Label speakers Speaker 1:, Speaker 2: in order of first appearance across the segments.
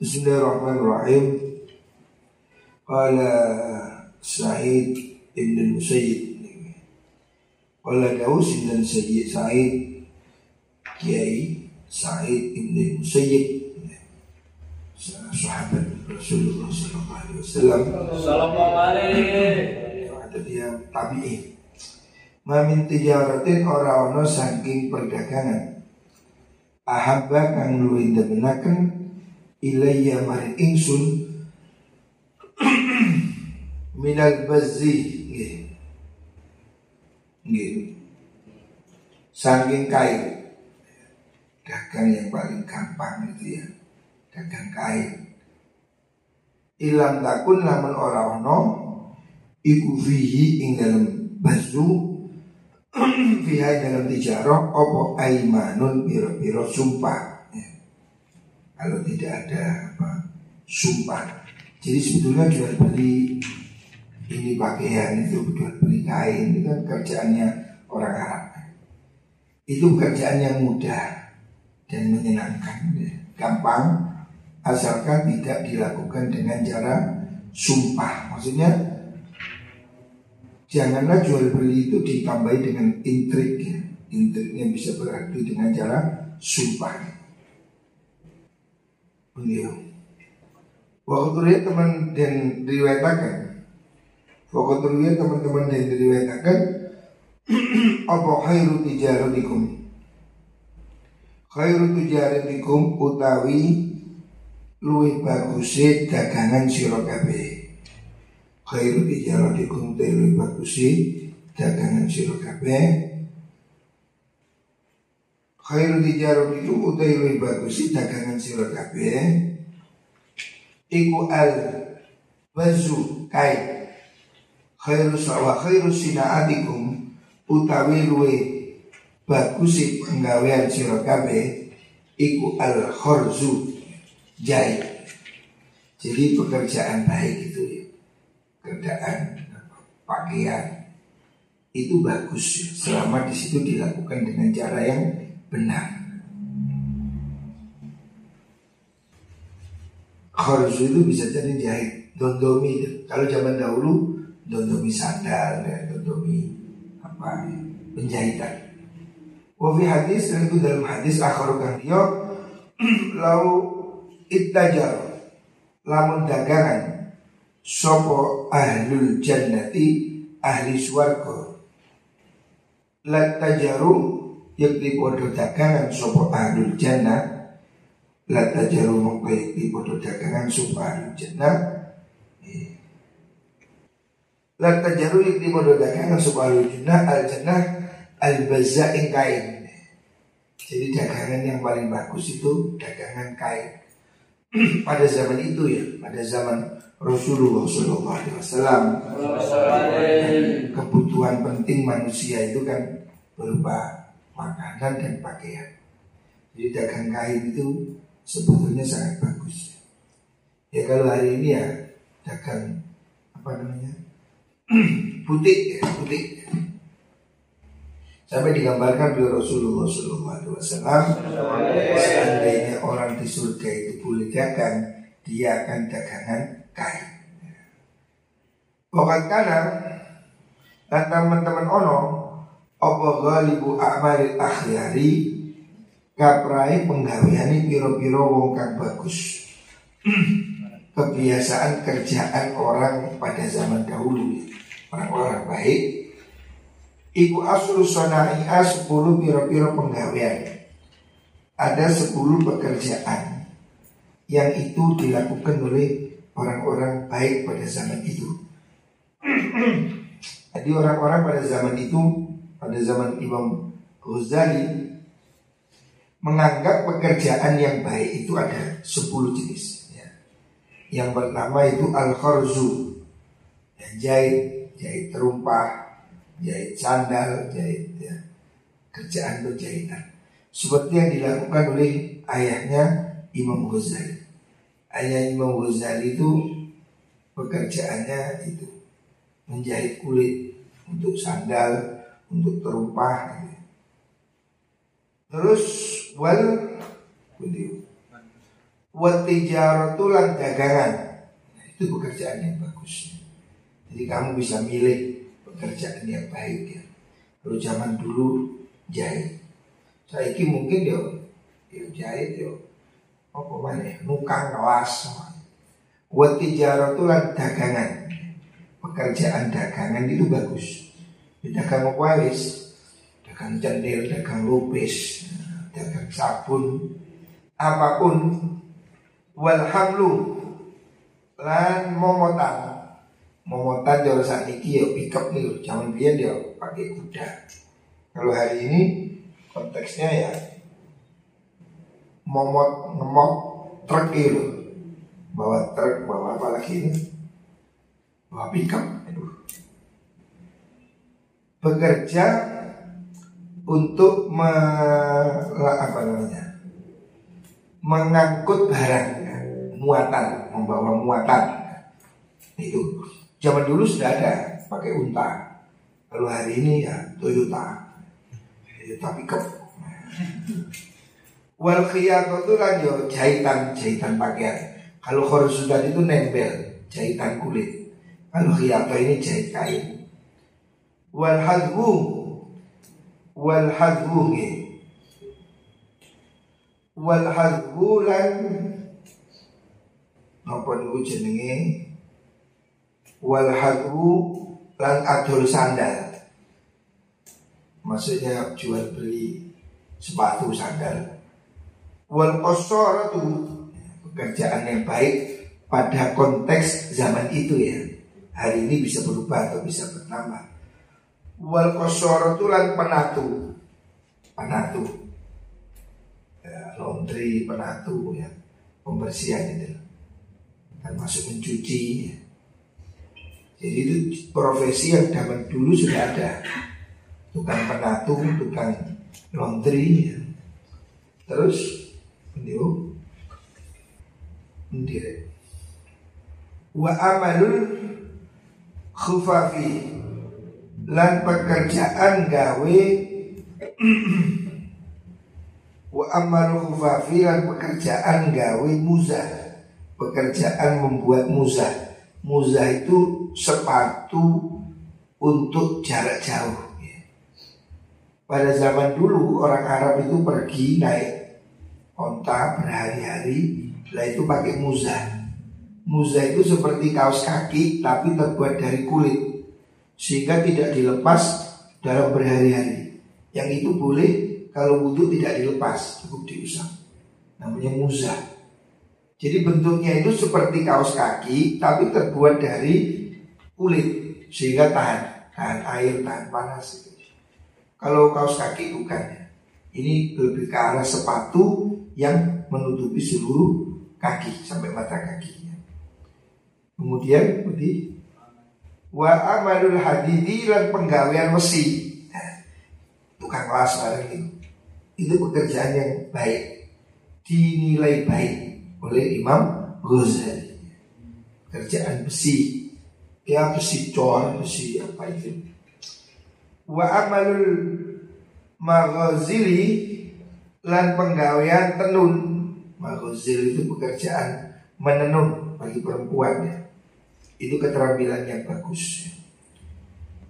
Speaker 1: Bismillahirrahmanirrahim. Qala Sa'id ibn Musayyib. Qala Daus dan Sayyid Sa'id Kiai Sa'id ibn Musayyib sahabat Rasulullah sallallahu alaihi wasallam.
Speaker 2: Sallallahu alaihi.
Speaker 1: Ada dia tabi'in. Mamin tijaratin ora ono saking perdagangan. Ahabba kang luwih demenaken ilayya maring ingsun minal bazzi nggih. Nggih. Saking kain. Dagang yang paling gampang itu ya. Dagang kain. Ilam takun lamun ora ono iku fihi ing dalam bazu fiha dalam tijarah opo aimanun biro-biro sumpah ya. Kalau tidak ada apa sumpah jadi sebetulnya jual beli ini pakaian itu jual beli kain itu kan kerjaannya orang Arab itu pekerjaan yang mudah dan menyenangkan ya. gampang asalkan tidak dilakukan dengan cara sumpah maksudnya janganlah jual beli itu ditambahi dengan intrik ya. intriknya bisa berarti dengan cara sumpah beliau waktu teman dan diriwayatkan waktu teman-teman dan diriwayatkan apa khairu tijaratikum khairu tijaratikum utawi luwih baguse dagangan sira kabeh. Khairu tijaratikum luwih baguse dagangan sira kabeh khairu tijaratikum utawi luwih baguse dagangan sira kabeh iku al bazu kai khairu sawa khairu sinaatikum utawi luwih baguse penggawean sira kabeh iku al khorzu jahit. Jadi pekerjaan baik itu ya. Kerjaan pakaian itu bagus ya, selama di situ dilakukan dengan cara yang benar. Kharzu itu bisa jadi jahit, dondomi. Kalau zaman dahulu dondomi sandal dan dondomi apa penjahitan. Wafi hadis dan itu dalam hadis akhir dia lau ittajar lamun dagangan sopo ahlul jannati ahli swarga latajaru yakti podo dagangan sopo ahlul jannah. Latajaru mongko yakti podo dagangan sopo ahlul jannah. Latajaru yakti podo dagangan sopo ahlul jannah al jannah al bazza kain. Jadi dagangan yang paling bagus itu dagangan kain. Pada zaman itu ya, pada zaman Rasulullah SAW, kebutuhan penting manusia itu kan berupa makanan dan pakaian. Jadi dagang kain itu sebetulnya sangat bagus. Ya kalau hari ini ya dagang apa namanya butik ya butik. Sampai digambarkan oleh Rasulullah SAW Seandainya orang di surga itu boleh dagang Dia akan dagangan kain Pokoknya kanan Dan teman-teman ono Apa ghalibu a'malil akhyari? Kaprai penggaweani piro-piro wong kang bagus. Kebiasaan kerjaan orang pada zaman dahulu Orang-orang baik. Iku aslu sonaiha sepuluh piro-piro penggawean. Ada sepuluh pekerjaan Yang itu dilakukan oleh orang-orang baik pada zaman itu. Jadi orang-orang pada zaman itu Pada zaman Imam Ghazali Menganggap pekerjaan yang baik itu ada sepuluh jenis ya. Yang pertama itu al-kharzu Yang jahit, jahit terumpah jahit sandal, jahit ya, kerjaan berjahitan. Seperti yang dilakukan oleh ayahnya Imam Ghazali. Ayah Imam Ghazali itu pekerjaannya itu menjahit kulit untuk sandal, untuk terumpah. Terus wal Watijaratu lan dagangan. Nah, itu pekerjaan yang bagus. Jadi kamu bisa milih pekerjaan yang baik ya. Kalau zaman dulu jahit. Saya mungkin ya, ya jahit ya. Apa mana? Nukang kelas. Watijaratu lan dagangan. Pekerjaan dagangan itu bagus. Dagang apa wis? Dagang cendil, dagang lupis, dagang sabun, apa pun walhamlu lan momotan. Momotan jauh saat ini ya pickup nih zaman biar dia pakai kuda. Kalau hari ini konteksnya ya momot ngemot truk gitu bawa truk bawa apa lagi ini? Bawa pickup aduh bekerja untuk me, apa namanya? mengangkut barang ya, muatan membawa muatan. Itu. Zaman dulu sudah ada pakai unta. Kalau hari ini ya Toyota. Toyota pickup. Wal itu kan yo jahitan jahitan pakaian. Kalau sudah itu nempel jahitan kulit. Kalau khiyato ini jahit kain wal hadhu wal hadhu wal hadhu lan napa niku jenenge? Wal hadhu lan adol sandal. Maksudnya jual beli sepatu sandal. Wal itu pekerjaan yang baik pada konteks zaman itu ya. Hari ini bisa berubah atau bisa bertambah wal itu lan penatu penatu laundry, penatu, ya, pembersihan itu, termasuk mencuci. Ya. Jadi itu profesi yang zaman dulu sudah ada, tukang penatu, tukang laundry. Ya. Terus, beliau mendirek. Wa amalul khufafi lan pekerjaan gawe. Wa amalu fafilan pekerjaan gawe muzah. Pekerjaan membuat muzah. Muzah itu sepatu untuk jarak jauh. Pada zaman dulu orang Arab itu pergi naik onta berhari-hari Lah itu pakai muzah. Muzah itu seperti kaos kaki tapi terbuat dari kulit Sehingga tidak dilepas dalam berhari-hari. Yang itu boleh kalau wudhu tidak dilepas cukup diusap. Namanya muzah. Jadi bentuknya itu seperti kaos kaki tapi terbuat dari kulit sehingga tahan. Tahan air tahan panas kalau kaos kaki bukan. Ini lebih ke arah sepatu yang menutupi seluruh kaki sampai mata kaki kemudian di wa amalul hadidi lan penggawean besi tukang kelas lagi itu pekerjaan yang baik. Dinilai baik oleh Imam Ghazali. Kerjaan besi. Ya besi cor besi apa itu. Wa amalul maghazili lan penggawean tenun. Maghazil itu pekerjaan menenun bagi perempuan ya. Itu keterampilan yang bagus.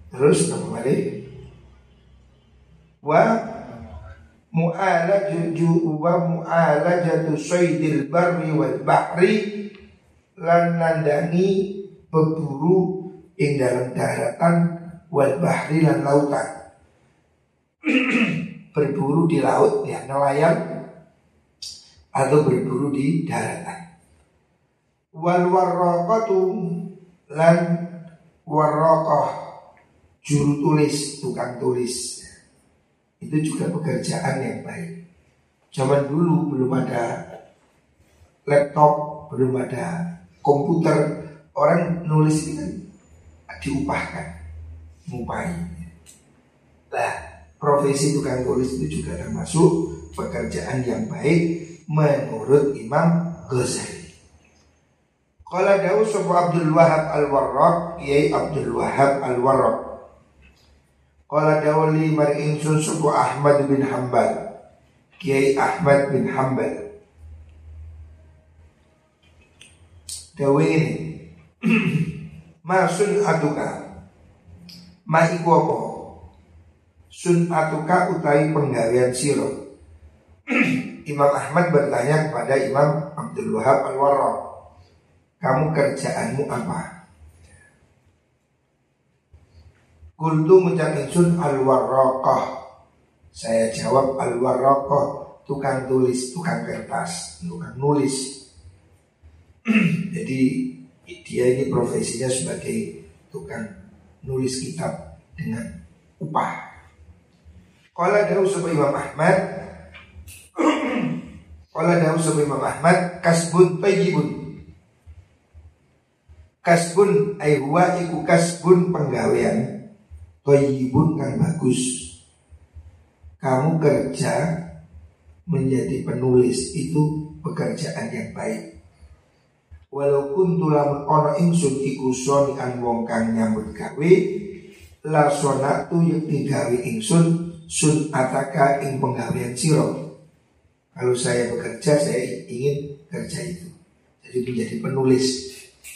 Speaker 1: Terus kembali wa mu'alajatu wa mu'alajatu saydil barri wal bahri lan nandangi berburu ing dalam daratan wal bahri lan lautan. Berburu di laut ya nelayan atau berburu di daratan. Wal warraqatu lan warraqah juru tulis tukang tulis itu juga pekerjaan yang baik. Zaman dulu belum ada laptop, belum ada komputer, orang nulis ini kan diupahkan, ngupahi. Nah, profesi tukang tulis itu juga termasuk pekerjaan yang baik menurut Imam Ghazali. Kalau Daud Abdul Wahab Al-Warraq Kiai Abdul Wahab Al-Warraq. Qala dawali mari insun suku Ahmad bin Hambal Kiai Ahmad bin Hambal dawe ini masun atuka? Ma iku apa? Sun atuka utai penggawean siro Imam Ahmad bertanya kepada Imam Abdul Wahab al warraq kamu kerjaanmu apa? Kultu mengucap insun al warraqah saya jawab al warraqah tukang tulis, tukang kertas, tukang nulis. Jadi dia ini profesinya sebagai tukang nulis kitab dengan upah. Kalau ada sebagai Imam Ahmad? Kalau ada sebagai Imam Ahmad? Kasbun tayyibun Kasbun ayhuwa iku kasbun penggawean Tayyibun kan bagus kamu kerja menjadi penulis itu pekerjaan yang baik. Walaupun tulang ono insun iku an wong kang nyambut gawe la tu yang digawe insun sun ataka ing penggawean siro. Kalau saya bekerja saya ingin kerja itu. Jadi menjadi penulis.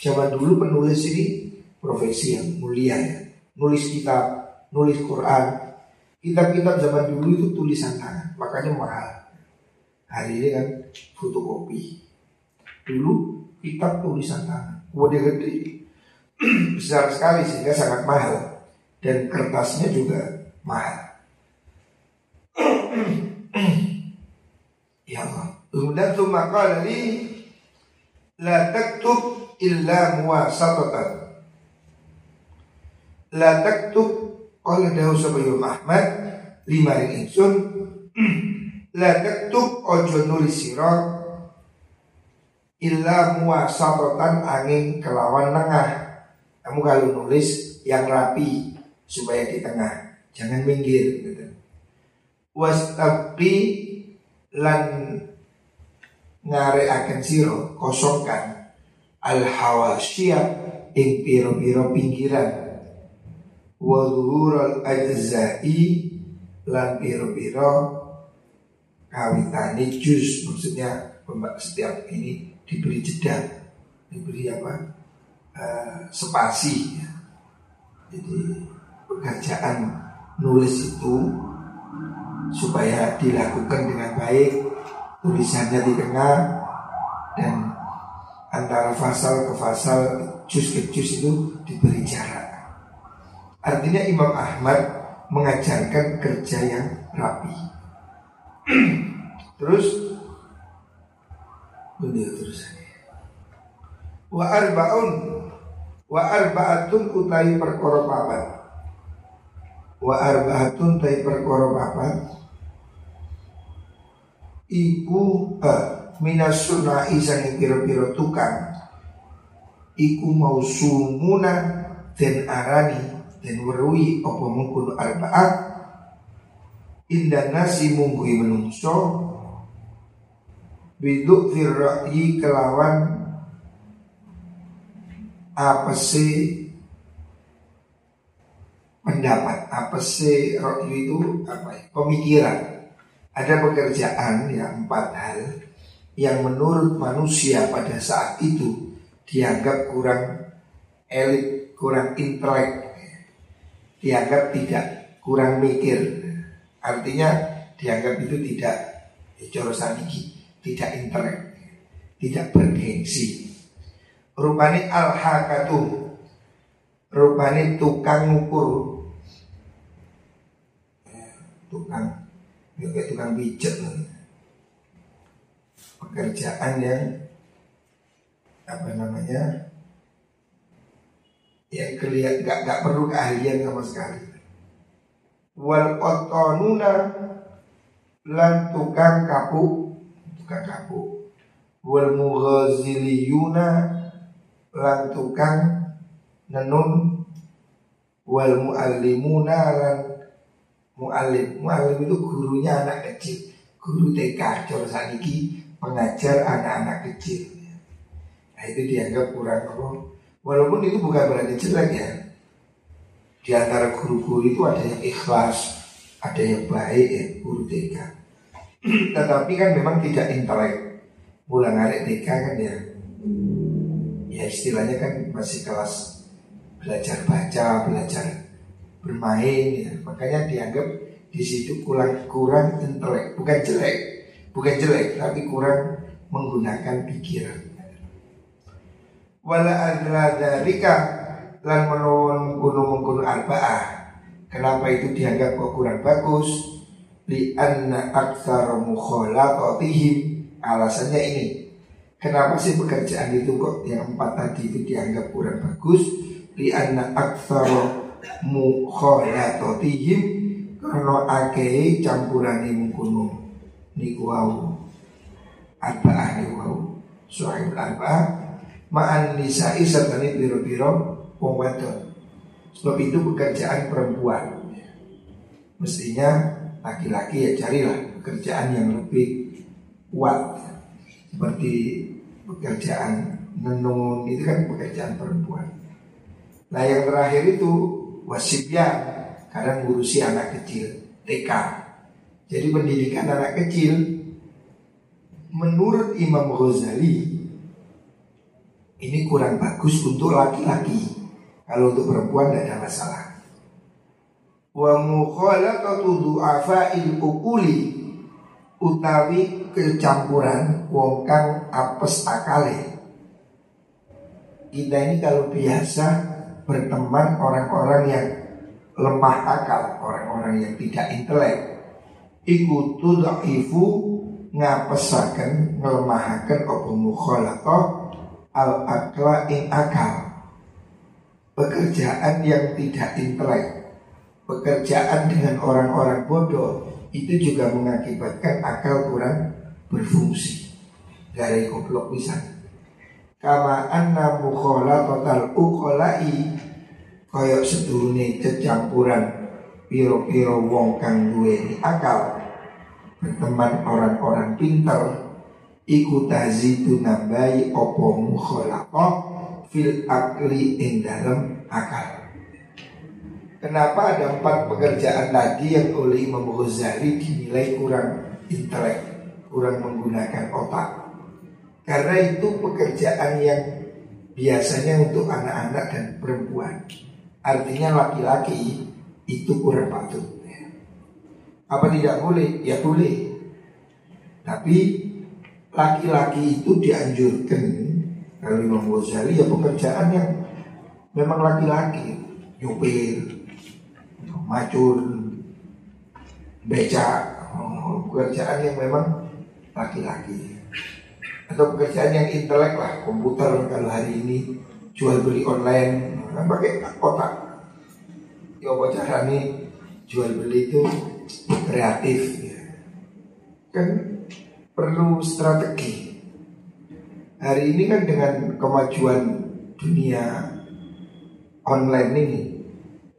Speaker 1: Zaman dulu penulis ini profesi yang mulia ya. Nulis kitab, nulis Quran, Kitab-kitab zaman dulu itu tulisan tangan, makanya mahal. Hari ini kan fotokopi. Dulu kitab tulisan tangan, gede gede, besar sekali sehingga sangat mahal dan kertasnya juga mahal. ya Allah. Kemudian tuh maka dari la taktub illa muwasatatan. La taktub Qala dahu sapa Ahmad lima ring ingsun la taktub ojo nulis sira illa muwasatatan angin kelawan tengah. Kamu kalau nulis yang rapi supaya di tengah, jangan minggir gitu. Wastabqi lan ngare akan siro kosongkan al hawasiyah ing piro-piro pinggiran. Wa al ajza'i lan piro-piro kawitane jus maksudnya setiap ini diberi jeda diberi apa? Uh, spasi. Ya. jadi pekerjaan nulis itu supaya dilakukan dengan baik tulisannya di tengah dan antara fasal ke fasal jus ke jus itu diberi jarak. Artinya Imam Ahmad mengajarkan kerja yang rapi. terus beliau terus. Wa arbaun wa arbaatun utai perkara papat. Wa arbaatun utai perkara papat. Iku eh, minas sunai sange piro-piro tukang. Iku mau sumuna den arani dan werui apa mungkul arba'at indah nasi mungkui menungso. Biduk firra'i kelawan apa sih pendapat? Apa sih ra'yu itu? Apa ya? pemikiran. Ada pekerjaan ya empat hal yang menurut manusia pada saat itu dianggap kurang elit kurang intelek dianggap tidak kurang mikir. Artinya dianggap itu tidak jorosan iki, tidak intelek, tidak bergengsi. Rupanya al-hakatu Rupanya tukang ngukur Tukang ya kayak tukang pijet Pekerjaan yang Apa namanya yang kelihatan gak, gak perlu keahlian sama sekali. Wal otonuna lan tukang kapu, tukang kapu. Wal mughaziliyuna lan tukang nenun wal muallimuna lan muallim. Muallim itu gurunya anak kecil, guru TK cara saniki pengajar anak-anak kecil. Nah itu dianggap kurang apa? Walaupun itu bukan berarti jelek ya Di antara guru-guru itu ada yang ikhlas Ada yang baik ya guru TK Tetapi kan memang tidak intelek Mulai ngarik TK kan ya ya istilahnya kan masih kelas belajar baca, belajar bermain ya. Makanya dianggap di situ kurang kurang intelek, bukan jelek, bukan jelek, tapi kurang menggunakan pikiran. Wala adra dalika lan menuwun gunung mengkono arba'ah. Kenapa itu dianggap kok kurang bagus? Li anna aktsara mukhalatatihim. Alasannya ini. Kenapa sih pekerjaan itu kok yang empat tadi itu dianggap kurang bagus? Li anna aktsara mukhalatatihim karena akeh campurane niku wau arba'ah niku wau suhaib arba'ah ma'an nisa'i sertani biro-biro wadon. Sebab itu pekerjaan perempuan. Mestinya laki-laki ya carilah pekerjaan yang lebih kuat seperti pekerjaan menenun itu kan pekerjaan perempuan. Nah yang terakhir itu wasibya karena ngurusi anak kecil TK. Jadi pendidikan anak kecil menurut Imam Ghazali ini kurang bagus untuk laki-laki. Kalau untuk perempuan tidak ada masalah. Wa mukhalatatu du'afa'il ukuli utawi kecampuran wong kang apes akale. Kita ini kalau biasa berteman orang-orang yang lemah akal, orang-orang yang tidak intelek, iku tudhifu ngapesaken ngelemahaken apa mukhalatah al akla in akal. Pekerjaan yang tidak intelek pekerjaan dengan orang-orang bodoh itu juga mengakibatkan akal kurang berfungsi. Dari goblok bisa kama anna mukhola total ukolai koyok sedurune kecampuran piro-piro wong kang duweni akal berteman orang-orang pintar iku tazidu nambahi opo mukhalaqah fil akli ing dalam akal. Kenapa ada empat pekerjaan tadi yang oleh Imam Ghazali dinilai kurang intelek, kurang menggunakan otak? Karena itu pekerjaan yang biasanya untuk anak-anak dan perempuan. Artinya laki-laki itu kurang patut. Apa tidak boleh? Ya boleh. Tapi laki-laki itu dianjurkan kalau Imam Ghazali ya pekerjaan yang memang laki-laki nyupir, macul, beca, oh, pekerjaan yang memang laki-laki atau pekerjaan yang intelek lah komputer kalau hari ini jual beli online kan pakai otak ya apa nih jual beli itu kreatif ya. kan perlu strategi. Hari ini kan dengan kemajuan dunia online ini,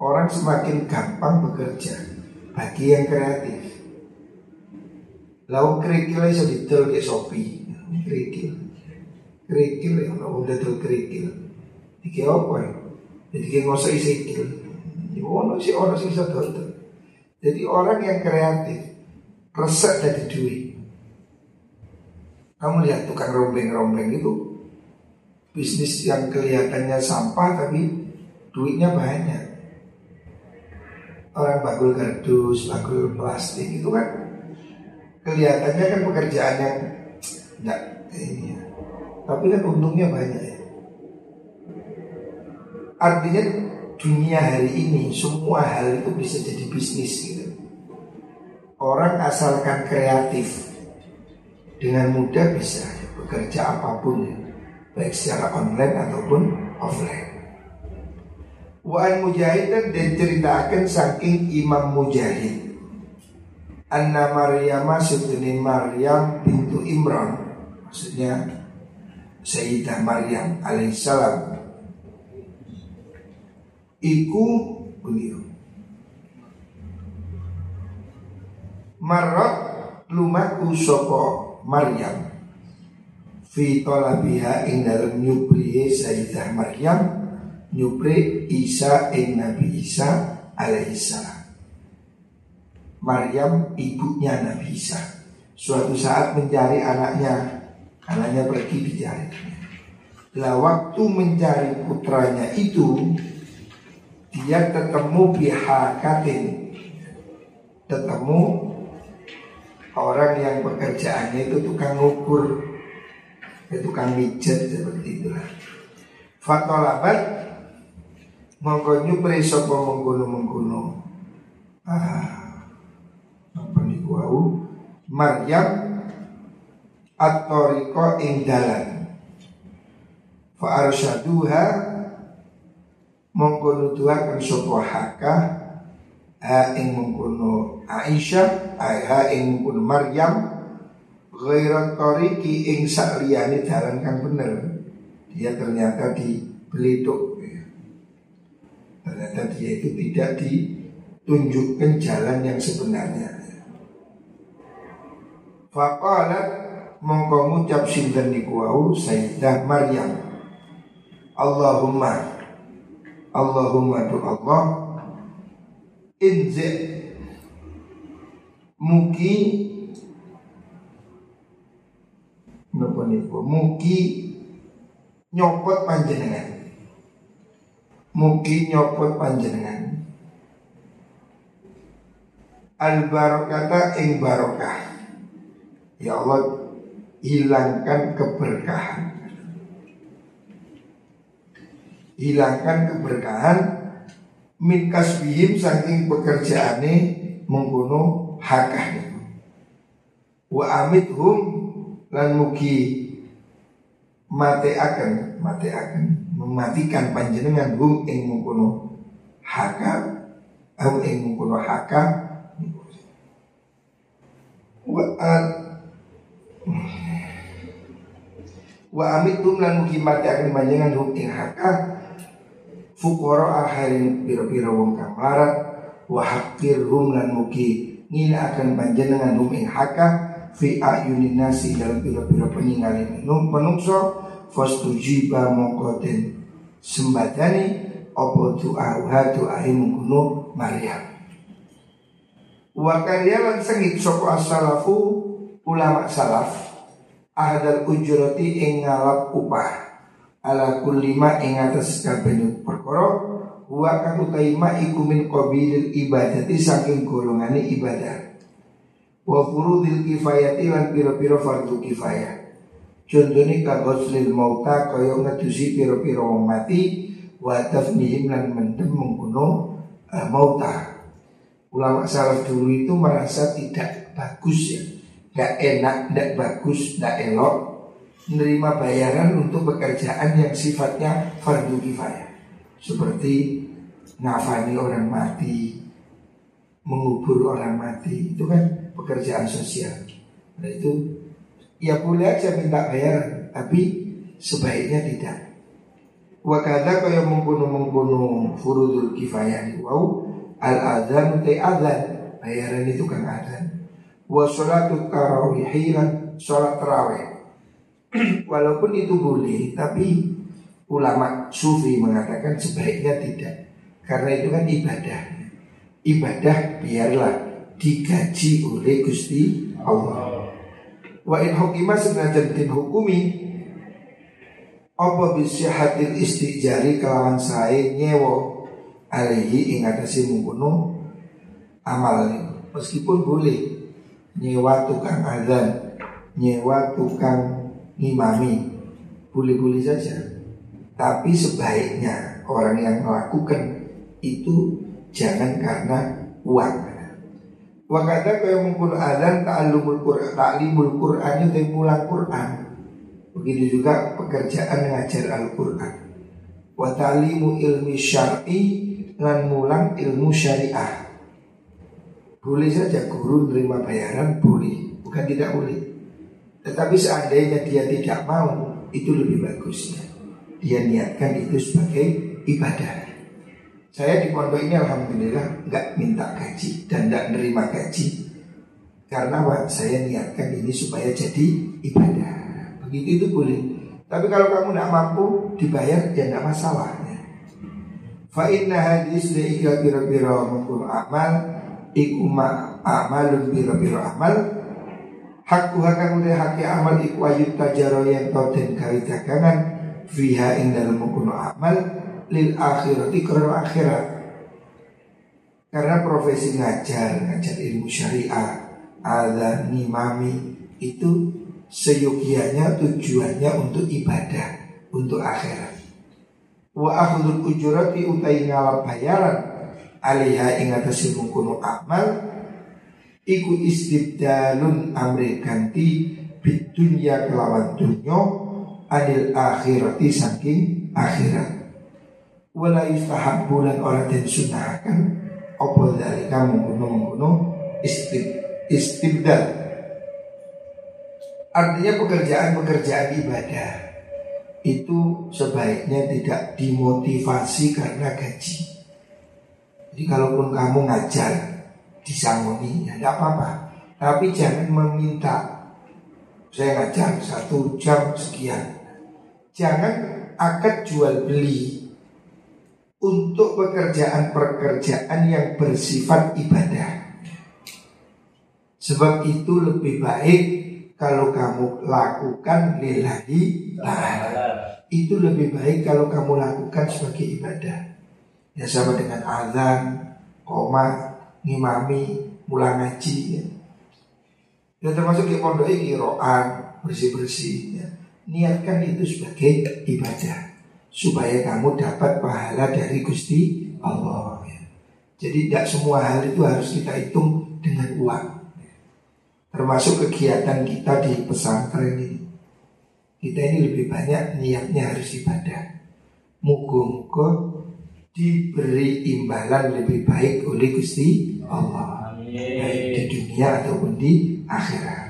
Speaker 1: orang semakin gampang bekerja bagi yang kreatif. Lalu kerikil bisa didol ke Shopee, kerikil, kerikil ya, lalu didol kerikil. Iki apa ya? Jadi kayak ngosok isikil. Ya ono sih orang sih Jadi orang yang kreatif resep dari duit. Kamu lihat tukang rombeng-rombeng itu bisnis yang kelihatannya sampah tapi duitnya banyak. Orang bagul kardus, bagul plastik itu kan kelihatannya kan pekerjaan yang enggak ini ya. Tapi kan untungnya banyak ya. Artinya dunia hari ini semua hal itu bisa jadi bisnis gitu. Orang asalkan kreatif dengan mudah bisa bekerja apa pun baik secara online ataupun offline. Wa'an Mujahid dan ceritakan saking Imam Mujahid Anna Maryam sedini Maryam pintu Imran Maksudnya Sayyidah Maryam alaihissalam Iku beliau. Marat lumaku sopo Maryam. Fi talabiha ing dalam nyupri Sayyidah Maryam nyupri Isa ing Nabi Isa alaihissalam Maryam ibunya Nabi Isa. Suatu saat mencari anaknya anaknya pergi dicari Lah waktu mencari putranya itu dia ketemu bihakatin ketemu orang yang pekerjaannya itu tukang ukur. Ya, tukang mijet seperti itulah. Fatolabat mongko nyupri sapa mengkono-mengkono ah apa niku wau? Maryam at-tariqa ing dalan. Fa arsyaduha mongko nuduhaken sapa haka ha ing mengkono Aisyah ha ing mengkono Maryam ghairat tariqi ing sakliyane dalan kang bener. Dia ternyata di Belituk ya. ternyata dia itu tidak ditunjukkan jalan yang sebenarnya. Faqalat mongko ngucap sinten niku wau Sayyidah Maryam. Allahumma Allahumma tu Allah. Inzi mugi napa niku mugi nyopot panjenengan. Mugi nyopot panjenengan. Al barokata ing barokah. Ya Allah hilangkan keberkahan hilangkan keberkahan min kasbihim saking pekerjaane mengkono hakah wa amithum lan mugi mate akan mematikan panjenengan hum ing mengkono haka au ing mengkono haka wa wa amitum lan mugi mate akan panjenengan hum ing haka Fukoro akhirin piro-piro wong kang larat wa hum lan mugi ngina akan panjenengan hum ing haka fi ayunin nasi dalam piro-piro peninggalin num penungso fastujiba mongko sembadani opo doa uha doa mungkunu Maryam wa lan sengit soko asalafu ulama salaf ahadal ujurati ing ngalap upah ala kulima ing atas kabeh perkara wa kang utaima iku min qabilil ibadati saking golongane ibadah. Wa furudil kifayati lan pira-pira fardu kifayah. Contohnya kagoslil mauta kaya ngedusi pira-pira mati wa tafnihim lan mendem mengkuno uh, mauta. Ulama salaf dulu itu merasa tidak bagus ya. Gak enak, tidak bagus, tidak elok. Menerima bayaran untuk pekerjaan yang sifatnya fardu kifayah seperti ngafani orang mati mengubur orang mati itu kan pekerjaan sosial. Nah itu ya boleh aja minta bayaran tapi sebaiknya tidak. Wakada kaya mengkuno mengkuno furudul kifayah wow al adzan te adzan. Bayaran itu kan adzan. Wa sholatu tarawihilan sholat tarawih. Walaupun itu boleh, tapi ulama sufi mengatakan sebaiknya tidak. Karena itu kan ibadah. Ibadah biarlah digaji oleh Gusti Allah. Wa in hukima senajan din hukumi apa bisa hadir istijari kelawan saya nyewo alihi ing atase mungkono amal meskipun boleh nyewa tukang azan nyewa tukang ngimami boleh-boleh saja tapi sebaiknya orang yang melakukan itu jangan karena uang. Wakada kaya mengkul adan ta'allumul Qur'an ta'limul Qur'an itu mulang Qur'an. Begitu juga pekerjaan mengajar Al-Qur'an. Wa ta'limu ilmi syar'i dan mulang ilmu syariah. Boleh saja guru menerima bayaran boleh. Bukan tidak boleh. Tetapi seandainya dia tidak mau, itu lebih bagus. Dia niatkan itu sebagai ibadah. Saya di pondok ini alhamdulillah nggak minta gaji dan nggak nerima gaji karena wah, saya niatkan ini supaya jadi ibadah. Begitu itu boleh. Tapi kalau kamu tidak mampu dibayar ya tidak masalah. Fa inna hadis leika biro-biro amal iku ma amalun biro-biro amal Hakku hakang udah haki amal iku ayut tajaro yang tau den gawe dagangan fiha ing dalam mengkuno amal lil akhirati karena akhirat. Karena profesi ngajar, ngajar ilmu syariah, ada ngimami itu seyogianya tujuannya untuk ibadah, untuk akhirat. Wa akhdul ujurati utai ngalap bayaran alaiha ing atase mengkono amal iku istibdalun amri ganti bidunya kelawan dunya adil akhirati saking akhirat wala yustahabbu lan ora den sunahkan apa dalika mengkono-mengkono istib, istibdal artinya pekerjaan-pekerjaan ibadah itu sebaiknya tidak dimotivasi karena gaji. Jadi kalaupun kamu ngajar disangoni ya tidak apa-apa, tapi jangan meminta saya ngajar satu jam sekian. Jangan akad jual beli untuk pekerjaan-pekerjaan yang bersifat ibadah. Sebab itu lebih baik kalau kamu lakukan lillahi ta'ala. Itu lebih baik kalau kamu lakukan sebagai ibadah. Ya sama dengan azan, koma, ngimami, mulai ngaji ya. Dan termasuk di pondok ini roan bersih-bersih ya. Niatkan itu sebagai ibadah Supaya kamu dapat pahala dari Gusti Allah. Jadi tidak semua hal itu harus kita hitung dengan uang. Termasuk kegiatan kita di pesantren ini Kita ini lebih banyak niatnya harus ibadah Mugo-mugo diberi imbalan lebih baik oleh Gusti Allah Baik di dunia ataupun di akhirat.